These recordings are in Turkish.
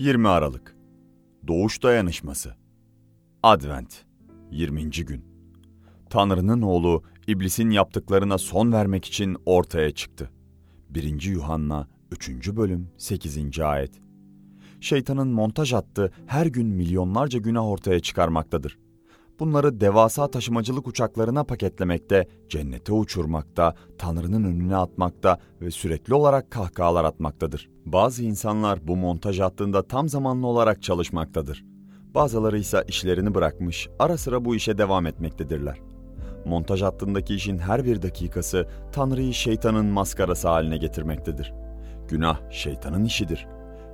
20 Aralık Doğuş Dayanışması Advent 20. gün Tanrı'nın oğlu iblisin yaptıklarına son vermek için ortaya çıktı. 1. Yuhanna 3. bölüm 8. ayet Şeytanın montaj attığı her gün milyonlarca günah ortaya çıkarmaktadır. Bunları devasa taşımacılık uçaklarına paketlemekte, cennete uçurmakta, Tanrı'nın önüne atmakta ve sürekli olarak kahkahalar atmaktadır. Bazı insanlar bu montaj hattında tam zamanlı olarak çalışmaktadır. Bazıları ise işlerini bırakmış, ara sıra bu işe devam etmektedirler. Montaj hattındaki işin her bir dakikası Tanrı'yı şeytanın maskarası haline getirmektedir. Günah şeytanın işidir.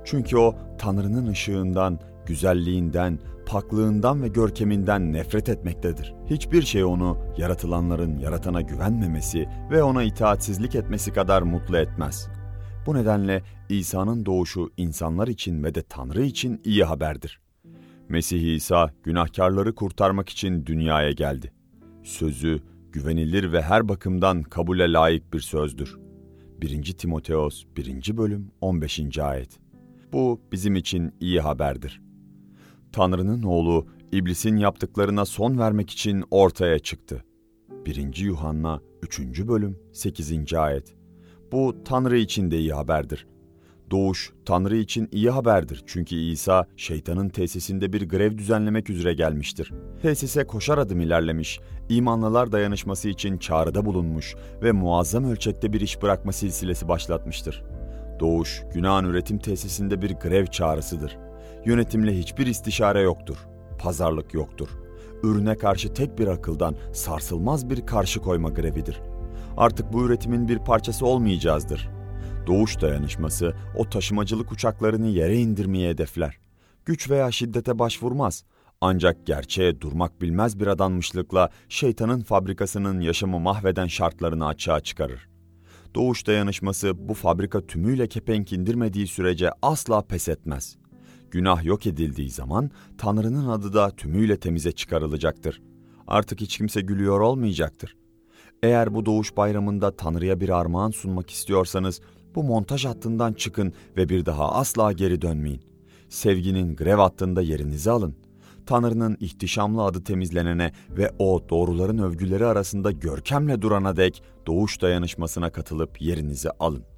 Çünkü o Tanrı'nın ışığından, güzelliğinden, paklığından ve görkeminden nefret etmektedir. Hiçbir şey onu yaratılanların yaratana güvenmemesi ve ona itaatsizlik etmesi kadar mutlu etmez. Bu nedenle İsa'nın doğuşu insanlar için ve de Tanrı için iyi haberdir. Mesih İsa günahkarları kurtarmak için dünyaya geldi. Sözü güvenilir ve her bakımdan kabule layık bir sözdür. 1. Timoteos 1. bölüm 15. ayet. Bu bizim için iyi haberdir. Tanrı'nın oğlu iblisin yaptıklarına son vermek için ortaya çıktı. 1. Yuhanna 3. bölüm 8. ayet. Bu Tanrı için de iyi haberdir. Doğuş Tanrı için iyi haberdir çünkü İsa şeytanın tesisinde bir grev düzenlemek üzere gelmiştir. Tesise koşar adım ilerlemiş, imanlılar dayanışması için çağrıda bulunmuş ve muazzam ölçekte bir iş bırakma silsilesi başlatmıştır. Doğuş, günahın üretim tesisinde bir grev çağrısıdır. Yönetimle hiçbir istişare yoktur. Pazarlık yoktur. Ürüne karşı tek bir akıldan sarsılmaz bir karşı koyma grevidir. Artık bu üretimin bir parçası olmayacağızdır. Doğuş dayanışması o taşımacılık uçaklarını yere indirmeye hedefler. Güç veya şiddete başvurmaz. Ancak gerçeğe durmak bilmez bir adanmışlıkla şeytanın fabrikasının yaşamı mahveden şartlarını açığa çıkarır. Doğuş dayanışması bu fabrika tümüyle kepenk indirmediği sürece asla pes etmez. Günah yok edildiği zaman Tanrı'nın adı da tümüyle temize çıkarılacaktır. Artık hiç kimse gülüyor olmayacaktır. Eğer bu doğuş bayramında Tanrı'ya bir armağan sunmak istiyorsanız bu montaj hattından çıkın ve bir daha asla geri dönmeyin. Sevginin grev hattında yerinizi alın. Tanrı'nın ihtişamlı adı temizlenene ve o doğruların övgüleri arasında görkemle durana dek doğuş dayanışmasına katılıp yerinizi alın.